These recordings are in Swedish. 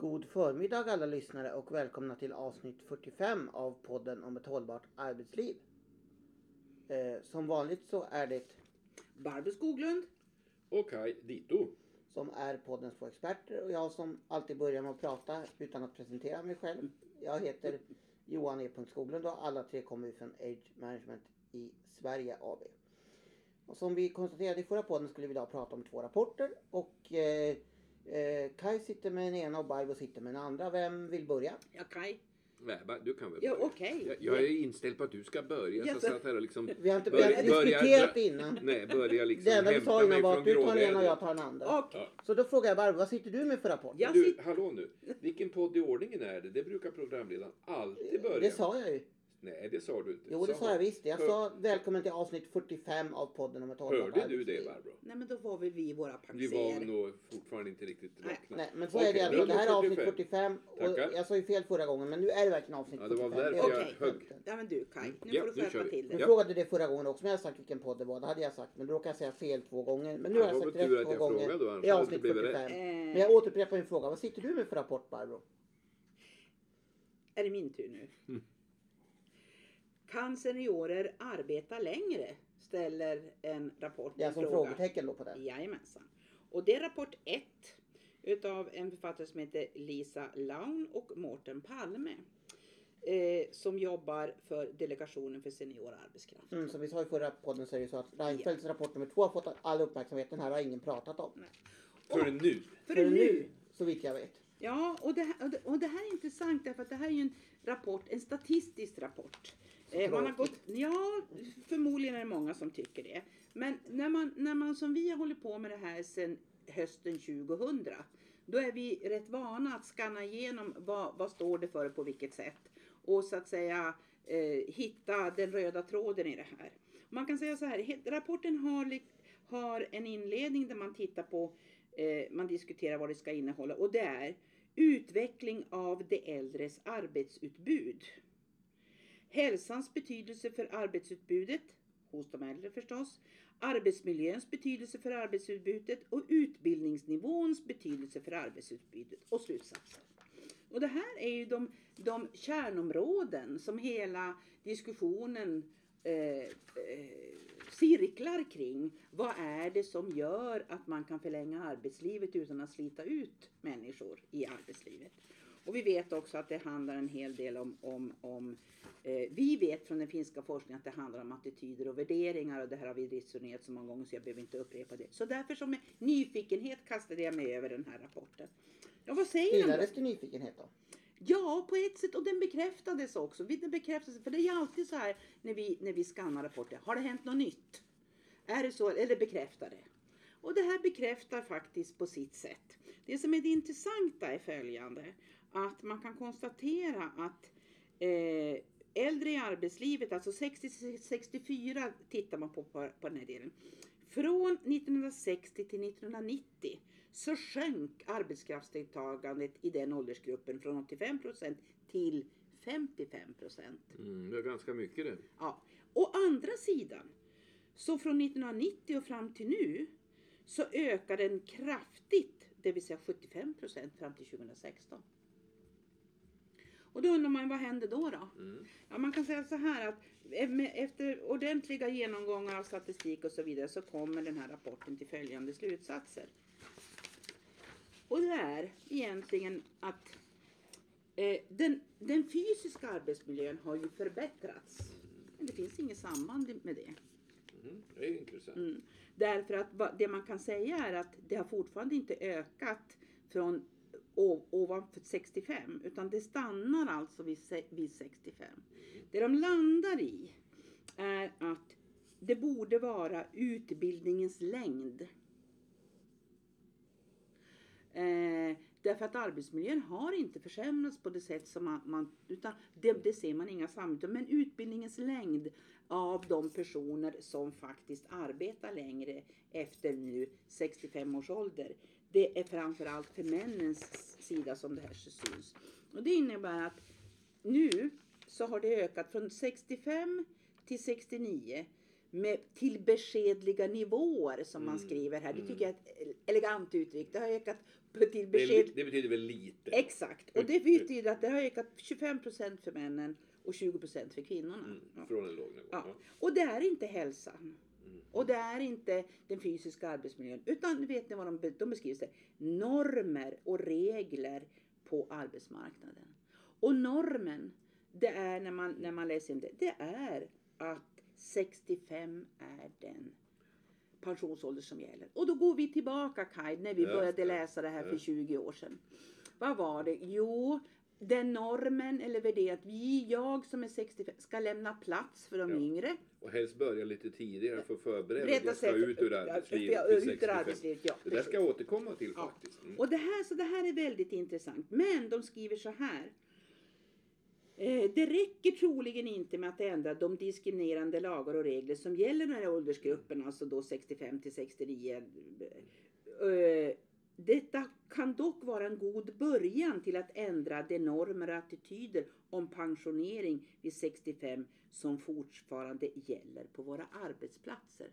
God förmiddag alla lyssnare och välkomna till avsnitt 45 av podden om ett hållbart arbetsliv. Eh, som vanligt så är det Barbro Skoglund. Och Kaj Dito. som är poddens två experter och jag som alltid börjar med att prata utan att presentera mig själv. Jag heter Johan E. Skoglund och alla tre kommer vi från Age Management i Sverige AB. Och som vi konstaterade i förra podden skulle vi idag prata om två rapporter och eh, eh, Kai sitter med den ena och Barbro sitter med den andra. Vem vill börja? Ja, ba- du kan väl Ja, börja. okej. Jag, jag är inställd på att du ska börja. Så Ja, jag så- satt här och liksom... Vi har inte, vi Börja- har inte börja- diskuterat börja- innan. Nej, börja liksom Det enda vi sa innan var att du tar den ena och jag tar den andra. Okej. Så då frågar jag Barbro, vad sitter du med för rapport? Jag Du, sitter... hallå nu. Vilken podd i ordningen är det? Det brukar programledaren alltid börja Det sa jag ju. Nej, det sa du inte. Jo, det sa jag visst. Jag sa välkommen till avsnitt 45 av podden om ett hållbart Hörde du det, Barbro? Nej, men då var väl vi i våra Vi var nog fortfarande inte riktigt vakna. Nej, men så Okej, är det. Alltså, det här är avsnitt 45. 45. Och Tackar. jag sa ju fel förra gången, men nu är det verkligen avsnitt Ja, det 45. var därför är jag Okej. högg. Ja, men du Kaj, nu Ja, får du nu kör skärpa vi. till Du dig. Ja. frågade det förra gången också, men jag har sagt vilken podd det var. Det hade jag sagt, men då råkade jag säga fel två gånger. Men nu Ja, har jag det var sagt väl tur rätt att två jag gånger. frågade då, annars Det är hade det avsnitt inte blivit 45. Eh, Men jag återupprepar min fråga. Vad sitter du med för rapport, Barbro? Är det min tur nu? Kan seniorer arbeta längre? Ställer en rapport Det är alltså en frågetecken då på den. Jajamensan. Och det är rapport 1 utav en författare som heter Lisa Laun och Mårten Palme. Eh, som jobbar för Delegationen för senior arbetskraft. Mm, som vi sa i förra podden så är det så att Reinfeldts rapport nummer två har fått all uppmärksamhet. Den här har ingen pratat om. Förrän nu. För Förrän nu Så vitt jag vet. Ja, och det, här, och, det, och det här är intressant därför att det här är ju en rapport, en statistisk rapport. Eh, man har gått, ja, förmodligen är det många som tycker det. Men när man, när man som vi har hållit på med det här sedan hösten 2000, då är vi rätt vana att skanna igenom vad, vad står det för på vilket sätt. Och så att säga eh, hitta den röda tråden i det här. Man kan säga så här, rapporten har, har en inledning där man tittar på eh, man diskuterar vad det ska innehålla och det är utveckling av de äldres arbetsutbud. Hälsans betydelse för arbetsutbudet, hos de äldre förstås, arbetsmiljöns betydelse för arbetsutbudet och utbildningsnivåns betydelse för arbetsutbudet och slutsatser. Och det här är ju de, de kärnområden som hela diskussionen eh, eh, cirklar kring. Vad är det som gör att man kan förlänga arbetslivet utan att slita ut människor i arbetslivet? Och vi vet också att det handlar en hel del om, om, om eh, vi vet från den finska forskningen att det handlar om attityder och värderingar och det här har vi resonerat så många gånger så jag behöver inte upprepa det. Så därför som med nyfikenhet kastade jag mig över den här rapporten. Ja, vad säger? Stillades till nyfikenhet då? Ja, på ett sätt. Och den bekräftades också. Den bekräftades, för det är ju alltid så här när vi, när vi skannar rapporter. Har det hänt något nytt? Är det så? Eller bekräftar det? Och det här bekräftar faktiskt på sitt sätt. Det som är det intressanta är följande. Att man kan konstatera att eh, äldre i arbetslivet, alltså 60-64 tittar man på, på på den här delen. Från 1960 till 1990 så sjönk arbetskraftsdeltagandet i den åldersgruppen från 85 procent till 55 procent. Mm, det är ganska mycket det. Ja. Å andra sidan, så från 1990 och fram till nu så ökar den kraftigt, det vill säga 75 procent fram till 2016. Och då undrar man vad händer då? då? Mm. Ja, man kan säga så här att e- med- efter ordentliga genomgångar av statistik och så vidare så kommer den här rapporten till följande slutsatser. Och det är egentligen att eh, den, den fysiska arbetsmiljön har ju förbättrats. Men det finns inget samband med det. Mm, det är intressant. Mm. Därför att va- det man kan säga är att det har fortfarande inte ökat från ovanför 65 utan det stannar alltså vid, vid 65. Det de landar i är att det borde vara utbildningens längd. Eh, därför att arbetsmiljön har inte försämrats på det sätt som man, man utan det, det ser man inga samband. Men utbildningens längd av de personer som faktiskt arbetar längre efter nu 65 års ålder. Det är framförallt för männens sida som det här syns. Och det innebär att nu så har det ökat från 65 till 69 med till beskedliga nivåer som man Mm, skriver här. Det mm. tycker jag är ett elegant uttryck. Det har ökat till Det, besked... li- det betyder väl lite? Exakt. Och det betyder att det har ökat 25 procent för männen och 20 procent för kvinnorna. Mm, från en låg nivå. Ja. Och det är inte hälsan. Mm. Och det är inte den fysiska arbetsmiljön. Utan vet ni vad de, de beskriver? Normer och regler på arbetsmarknaden. Och normen, det är när man, när man läser in det, det är att 65 är den pensionsålder som gäller. Och då går vi tillbaka Kaj, när vi Ja, började ja, läsa det här för ja. 20 år sedan. Vad var det? Jo, den normen eller värderingen att vi, jag som är 65, ska lämna plats för de Ja. yngre. Och helst börja lite tidigare för att förbereda Berätta dig ska ut ur arbetslivet ur 65. arbetslivet, ja, Det där ska jag återkomma till Ja. faktiskt. Mm. Och det här, så det här är väldigt intressant. Men de skriver så här. Eh, Det räcker troligen inte med att ändra de diskriminerande lagar och regler som gäller den här åldersgruppen, alltså då 65 till 69. Eh, Detta kan dock vara en god början till att ändra de normer och attityder om pensionering vid 65 som fortfarande gäller på våra arbetsplatser.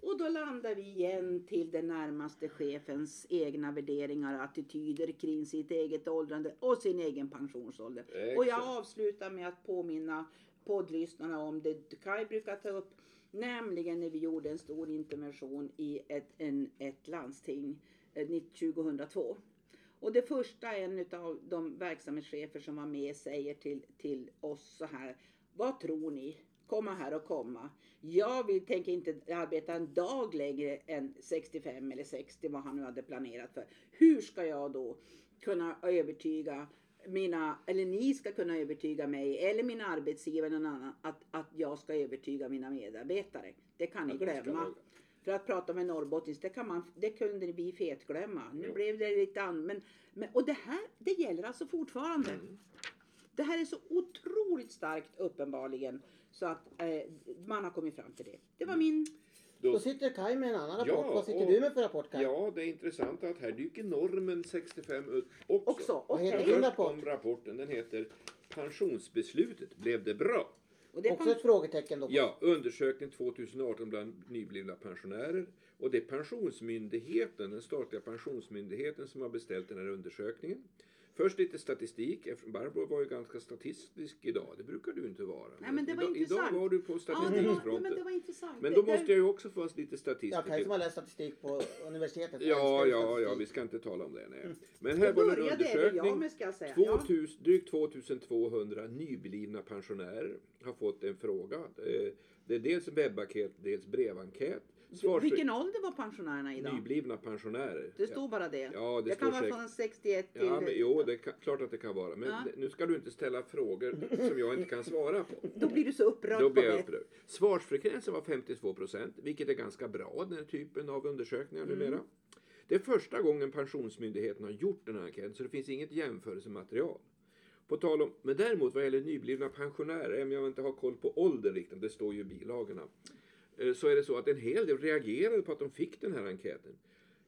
Och då landar vi igen till den närmaste chefens egna värderingar och attityder kring sitt eget åldrande och sin egen pensionsålder. Och jag Exakt. avslutar med att påminna poddlyssnarna om det Kaj brukar ta upp, nämligen när vi gjorde en stor intervention i ett, en, ett landsting 2002. Och det första en av de verksamhetschefer som var med säger till, till oss så här. Vad tror ni? Komma här och komma. Jag vill, tänker inte arbeta en dag längre än 65 eller 60 vad han nu hade planerat för. Hur ska jag då kunna övertyga mina, eller ni ska kunna övertyga mig eller min arbetsgivare någon annan att, att jag ska övertyga mina medarbetare. Det kan ni glömma. För att prata med norrbottnisk, det, kan man, det kunde vi fetglömma. Nu blev det lite an, men, men, Och det här, det gäller alltså fortfarande. Mm. Det här är så otroligt starkt uppenbarligen så att eh, man har kommit fram till det. Det var min... Då Då, sitter Kaj med en annan rapport. Ja, Vad sitter och- du med för rapport Kaj? ja, det är intressant att här dyker normen 65 upp också. Också, Vad heter okej. din Först rapport? om rapporten, den heter Pensionsbeslutet, blev det bra? Och det Också ett frågetecken då. Ja, undersökning 2018 bland nyblivna pensionärer. Och det är Pensionsmyndigheten, den statliga pensionsmyndigheten som har beställt den här undersökningen. Först lite statistik, Barbro var ju ganska statistisk idag. Det brukar du inte vara. Nej, men det var idag, intressant. idag var du på ja, det statistikfronten. nej, men det var intressant. Men Det- då måste det- jag ju också få lite statistik. Ja, Kaj som har läst statistik på universitetet. Ja, ja, ja, vi ska inte tala om det. Nej. Mm. Men Det här var en jag undersökning. ska jag säga. Ja. 2000, drygt 2200 nyblivna pensionärer har fått en fråga. Eh, Det är dels en webbenkät, dels brevenkät. Svarsfri- Vilken ålder var pensionärerna idag? Nyblivna pensionärer. Det står bara det. Ja, det det kan vara säkert- från 61 till... Ja, men, jo, det är klart att det kan vara. Men Ja. nu ska du inte ställa frågor som jag inte kan svara på. Då blir du så upprörd Då blir jag upprörd. Svarsfrekvensen var 52 procent, vilket är ganska bra den här typen av undersökningar Mm. numera. Det är första gången Pensionsmyndigheten har gjort den här enkäten, så det finns inget jämförelsematerial. På tal om, men däremot vad gäller nyblivna pensionärer, jag inte har koll på åldern riktigt, det står ju i bilagorna, så är det så att en hel del reagerade på att de fick den här enkäten.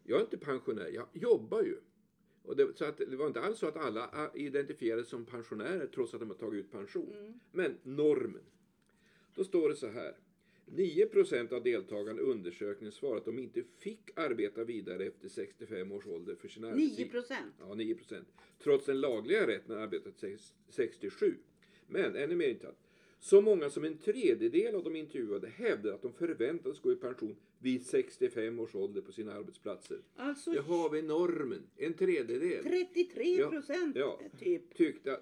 Jag är inte pensionär, jag jobbar ju. Och det, så att, det var inte alls så att alla ah, identifierades som pensionärer trots att de har tagit ut pension. Mm. Men normen. Då står det så här. 9 procent av deltagarna i undersökningen svarade att de inte fick arbeta vidare efter 65 års ålder för sina 9 arbetsgivare. procent. Ja, 9 procent. Trots den lagliga rätten att arbeta till sex- 67. Men ännu mer intressant. Så många som en tredjedel av de intervjuade hävdade att de förväntades gå i pension vid 65 års ålder på sina arbetsplatser. Alltså Det har vi normen. En tredjedel 33 procent Ja. typ. tyckte,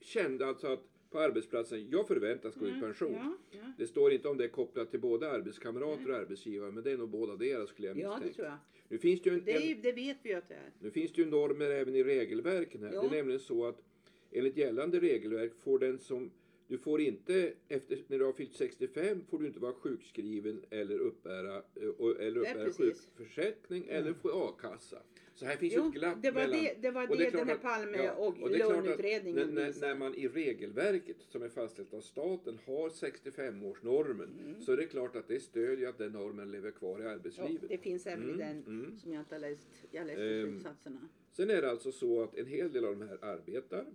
kände alltså att på arbetsplatsen, jag förväntas gå i pension. Mm, Ja, ja. Det står inte om det är kopplat till både arbetskamrater och arbetsgivare, men det är nog båda deras skulle jag ja, det misstänka. tror jag. Nu finns det ju en, Det, är, det vet vi att det är. nu finns det ju normer även i regelverken här. Ja. Det är nämligen så att enligt gällande regelverk får den som du får inte, efter, när du har fyllt 65, får du inte vara sjukskriven eller uppbära, eh, eller uppbära sjukförsäkring eller få a-kassa. Så här finns Jo, ett glapp det var mellan... det, det, var det, klart den här Palme ja, och, och det löneutredningen när, när, man i regelverket som är fastställt av staten har 65-årsnormen så är det klart att det stödjer att den normen lever kvar i ja, arbetslivet. det finns även i Mm, den mm. som jag inte har läst. Jag läste Ehm, slutsatserna. Sen är det alltså så att en hel del av de här arbetar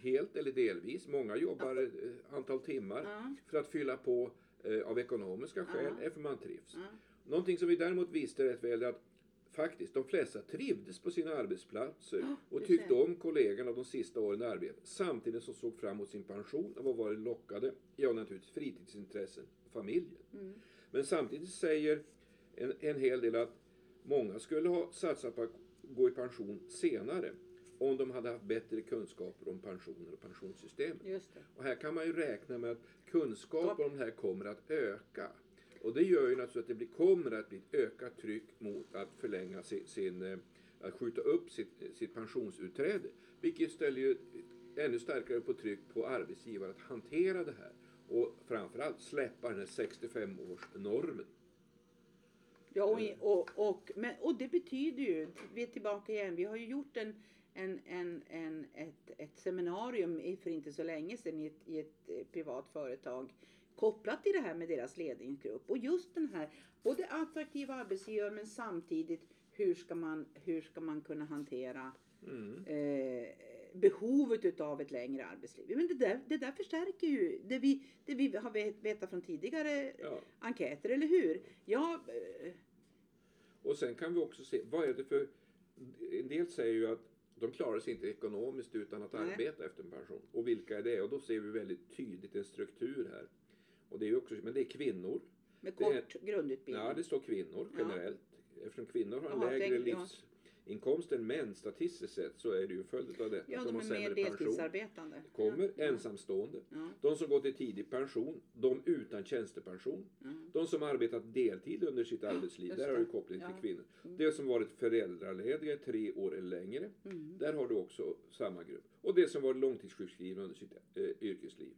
helt eller delvis. Många jobbar eh, antal timmar för att fylla på eh, av ekonomiska skäl för man trivs. Någonting som vi däremot visste rätt väl är att faktiskt de flesta trivdes på sina arbetsplatser och tyckte om kollegorna de sista åren i arbetet samtidigt som såg fram emot sin pension och var varit lockade, ja naturligtvis fritidsintressen, familjen. Mm. Men samtidigt säger en, en hel del att många skulle ha satsat på att gå i pension senare om de hade haft bättre kunskaper om pensioner och pensionssystemet. Just det. Och här kan man ju räkna med att kunskapen om det här kommer att öka. Och det gör ju naturligtvis att det blir, kommer att bli ett ökat tryck mot att förlänga sin, sin eh, att skjuta upp sitt, sitt pensionsutträde. Vilket ställer ju ännu starkare på tryck på arbetsgivare att hantera det här. Och framförallt släppa den här 65-årsnormen. Ja, och, i- och, och, men, och det betyder ju, vi är tillbaka igen, vi har ju gjort en, en, en, en, ett, ett seminarium i- för inte så länge sedan i ett, i ett eh, privat företag kopplat till det här med deras ledningsgrupp. Och just den här, både attraktiva arbetsgivare men samtidigt hur ska man, hur ska man kunna hantera Mm. eh, behovet utav ett längre arbetsliv. Men det där, det där förstärker ju det vi, det vi har vet, vetat från tidigare Ja. enkäter, eller hur? Ja, eh, Och sen kan vi också se, vad är det för... En del säger ju att de klarar sig inte ekonomiskt utan att Nej. arbeta efter en pension. Och vilka är det? Och då ser vi väldigt tydligt en struktur här. Och det är också, men det är kvinnor. med Det är- kort grundutbildning. Ja, det står kvinnor Ja. generellt. Eftersom kvinnor har en Jaha, lägre tänk- ja. Livsinkomst än män statistiskt sett så är det ju en följd av detta. Ja, de har är mer sämre pension. deltidsarbetande. Kommer ja, ensamstående. Ja, De som går till tidig pension. De utan tjänstepension. ja, De som arbetat deltid under sitt arbetsliv, just där har du koppling till Ja. kvinnor. Mm. Det som varit föräldralediga i tre år eller längre, mm. där har du också samma grupp. Och det som varit långtidssjukskrivna under sitt eh, yrkesliv.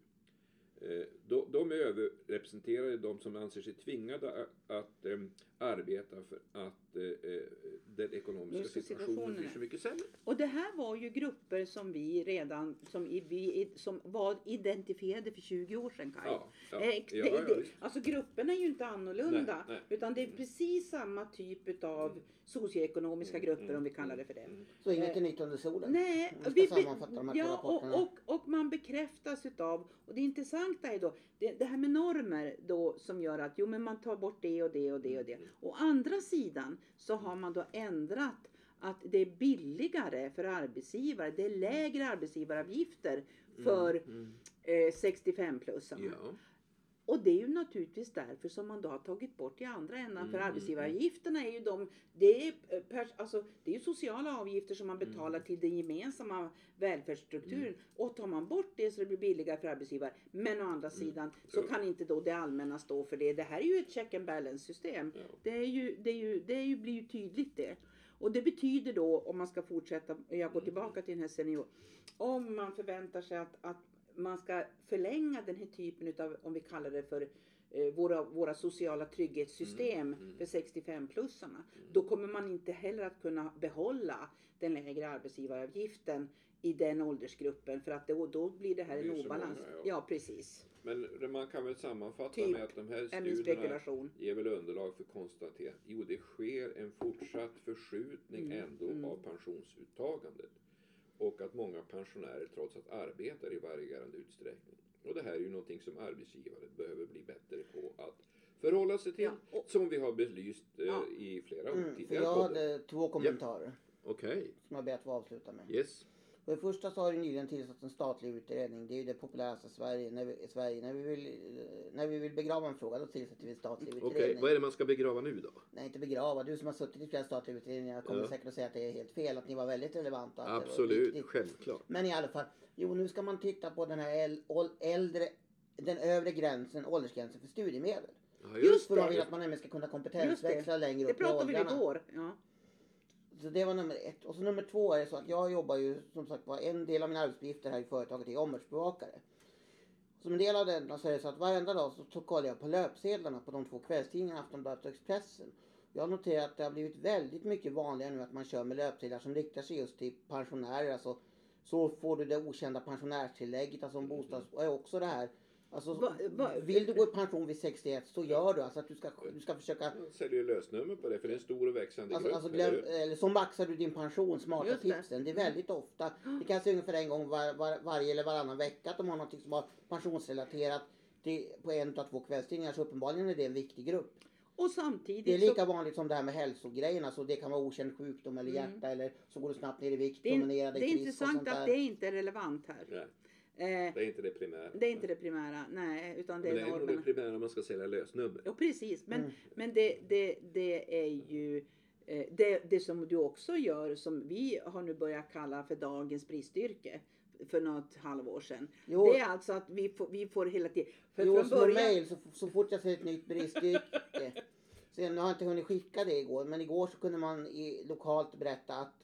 Eh, de, de är överrepresenterade, de som anser sig tvingade att, att eh, arbeta för att eh, eh, den det, situationen blir så mycket sämre. Och det här var ju grupper som vi redan som, i, vi, som var identifierade för 20 år sedan Kaj. Ja, ja, Eh, ja, det, ja, det, visst. alltså grupperna är ju inte annorlunda. Nej, nej. Utan det är precis samma typ av socioekonomiska grupper om vi kallar det för det. Mm. Så inget är nytt under solen. Nej, vi, vi ska sammanfatta de här ja, och, och, och man bekräftas utav, och det intressanta är då det, det här med normer då som gör att jo men man tar bort det och det och det och det. Å andra sidan så har man då ändrat att det är billigare för arbetsgivare, det är lägre arbetsgivaravgifter för Mm. eh, 65-plussarna. Ja. Och det är ju naturligtvis därför som man då har tagit bort i andra änden. För Mm, arbetsgivaravgifterna är ju de, det är, eh, pers, alltså, det är ju sociala avgifter som man Mm. betalar till den gemensamma välfärdsstrukturen. Och tar man bort det så det blir billigare för arbetsgivare. Men å andra sidan så Mm. Kan inte då det allmänna stå för det. Det här är ju ett check and balance system. Ja. Det, är ju, det, är ju, det är ju, blir ju tydligt det. Och det betyder då, om man ska fortsätta, jag går tillbaka till den här senior. Om man förväntar sig att, att man ska förlänga den här typen av, om vi kallar det för eh, våra, våra sociala trygghetssystem Mm, mm. för 65-plussarna. Då kommer man inte heller att kunna behålla den lägre arbetsgivaravgiften i den åldersgruppen för att då, då blir det här Det en obalans. många, ja. ja. precis. Men man kan väl sammanfatta Typ. med att de här studierna ger väl underlag för konstatera jo det sker en fortsatt förskjutning Mm, ändå mm. av pensionsuttagandet. Och att många pensionärer trots allt arbetar i varierande utsträckning. Och det här är ju någonting som arbetsgivare behöver bli bättre på att förhålla sig till. Ja, och- Som vi har belyst eh, Ja. i flera Mm, tidigare jag hade två kommentarer Okej, som jag ber att få avsluta med. yes. För det första så har det nyligen tillsatts en statlig utredning. Det är ju det populäraste i Sverige. När vi, i Sverige. När, vi vill, när vi vill begrava en fråga då tillsätter vi en statlig Okej, utredning. vad är det man ska begrava nu då? Nej, inte begrava. Du som har suttit i flera statliga utredningar kommer Ja. säkert att säga att det är helt fel. Att ni var väldigt relevanta. Det Absolut, självklart. Men i alla fall. Jo, nu ska man titta på den här äldre, den övre gränsen, åldersgränsen för studiemedel. Ja, Just För man det. vill att man nämligen ska kunna Just kompetensväxla längre Det upp i pratade vi åldrarna. igår. Ja. Så det var nummer ett. Och så nummer två är det så att jag jobbar ju som sagt var en del av mina arbetsuppgifter här i företaget är omvärldsbevakare. Som en del av denna så är det så att varenda dag så, så kollar jag på löpsedlarna på de två kvällstidningarna Aftonbladet och Expressen. Jag har noterat att det har blivit väldigt mycket vanligare nu att man kör med löpsedlar som riktar sig just till pensionärer. Alltså, så får du det okända pensionärstillägget, alltså om bostads... Och också det här. Alltså, Va- va- vill du gå i pension vid 61 så gör du. Alltså att du ska, du ska försöka Man säljer lösnummer på det för det är en stor och växande Alltså, grupp. alltså eller glöm, eller så maxar du din pension, smarta Just tipsen. Det är väldigt ofta. Det kan se ungefär en gång var, var, varje eller varannan vecka att de har något som har pensionsrelaterat till, på en av två kvällstidningar så uppenbarligen är det en viktig grupp. Och samtidigt Det är så lika vanligt som det här med hälsogrejerna. Så det kan vara okänd sjukdom eller Mm. hjärta eller så går du snabbt ner i vikt, det är, det är intressant att det inte är relevant här. Nej, det är inte det primära. det är inte det primära, nej, utan det Men är det är nog normerna. det primära om man ska sälja lösnummer. Ja, precis. Men, Mm. men det, det, det är ju eh, det, det som du också gör, som vi har nu börjat kalla för dagens bristyrke för något halvår sedan. Jo. Det är alltså att vi får, vi får hela tiden... För Jo, från början, mail så, så fort jag ser ett nytt bristyrke. Sen har jag inte hunnit skicka det igår, men igår så kunde man i, lokalt berätta att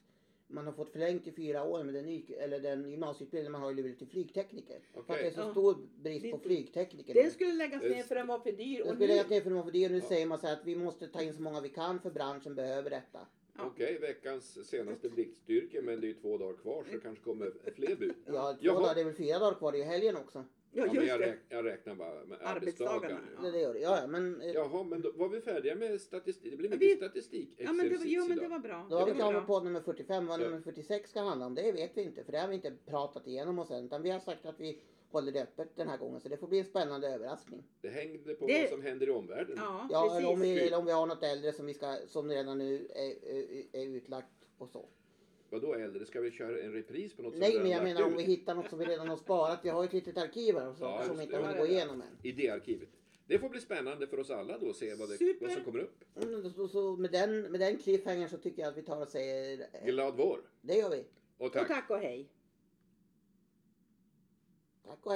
man har fått förlängt i fyra år med den, ny, eller den gymnasieutbildning man har i Luleå till flygtekniker. För att det är så Ja. stor brist på flygtekniker. den skulle läggas ner för den var för dyr. Den skulle läggas ner för de var för dyr. Nu säger man så här att vi måste ta in så många vi kan för branschen behöver detta. Ja. Okej, veckans senaste blixtstyrke, men det är ju två dagar kvar så det kanske kommer fler bud. Ja, två Jaha. dagar, det är väl fyra dagar kvar, det är ju helgen också. Ja, Ja, men just jag, räk, jag räknar bara med Arbetsdagarna, arbetsdagar. ja. Det, gör. Ja, ja, men eh, Jaha, men då var vi färdiga med statistik. Det blir mycket vi- statistik. Ja, men det, var- jo, men det var bra. då har vi kommit på nummer 45. Vad Ja. nummer 46 ska handla om, det vet vi inte. För det har vi inte pratat igenom oss än. Utan vi har sagt att vi håller det öppet den här gången. Så det får bli en spännande överraskning. Det hängde på Det- vad som händer i omvärlden. Ja, Ja, eller om, precis. vi, eller om vi har något äldre som, vi ska, som redan nu är, är, är utlagt och så. Vadå äldre? Ska vi köra en repris på något Nej, men jag menar om vi hittar något som vi redan har sparat. Vi har ju ett litet arkiv här Ja, som vi inte har hunnit gå igenom än. Idéarkivet. Det får bli spännande för oss alla då att se vad, det, vad som kommer upp. Mm, Så, så med, den, med den cliffhangern så tycker jag att vi tar och säger Glad vår. det gör vi. Och tack. Och tack och hej. Tack och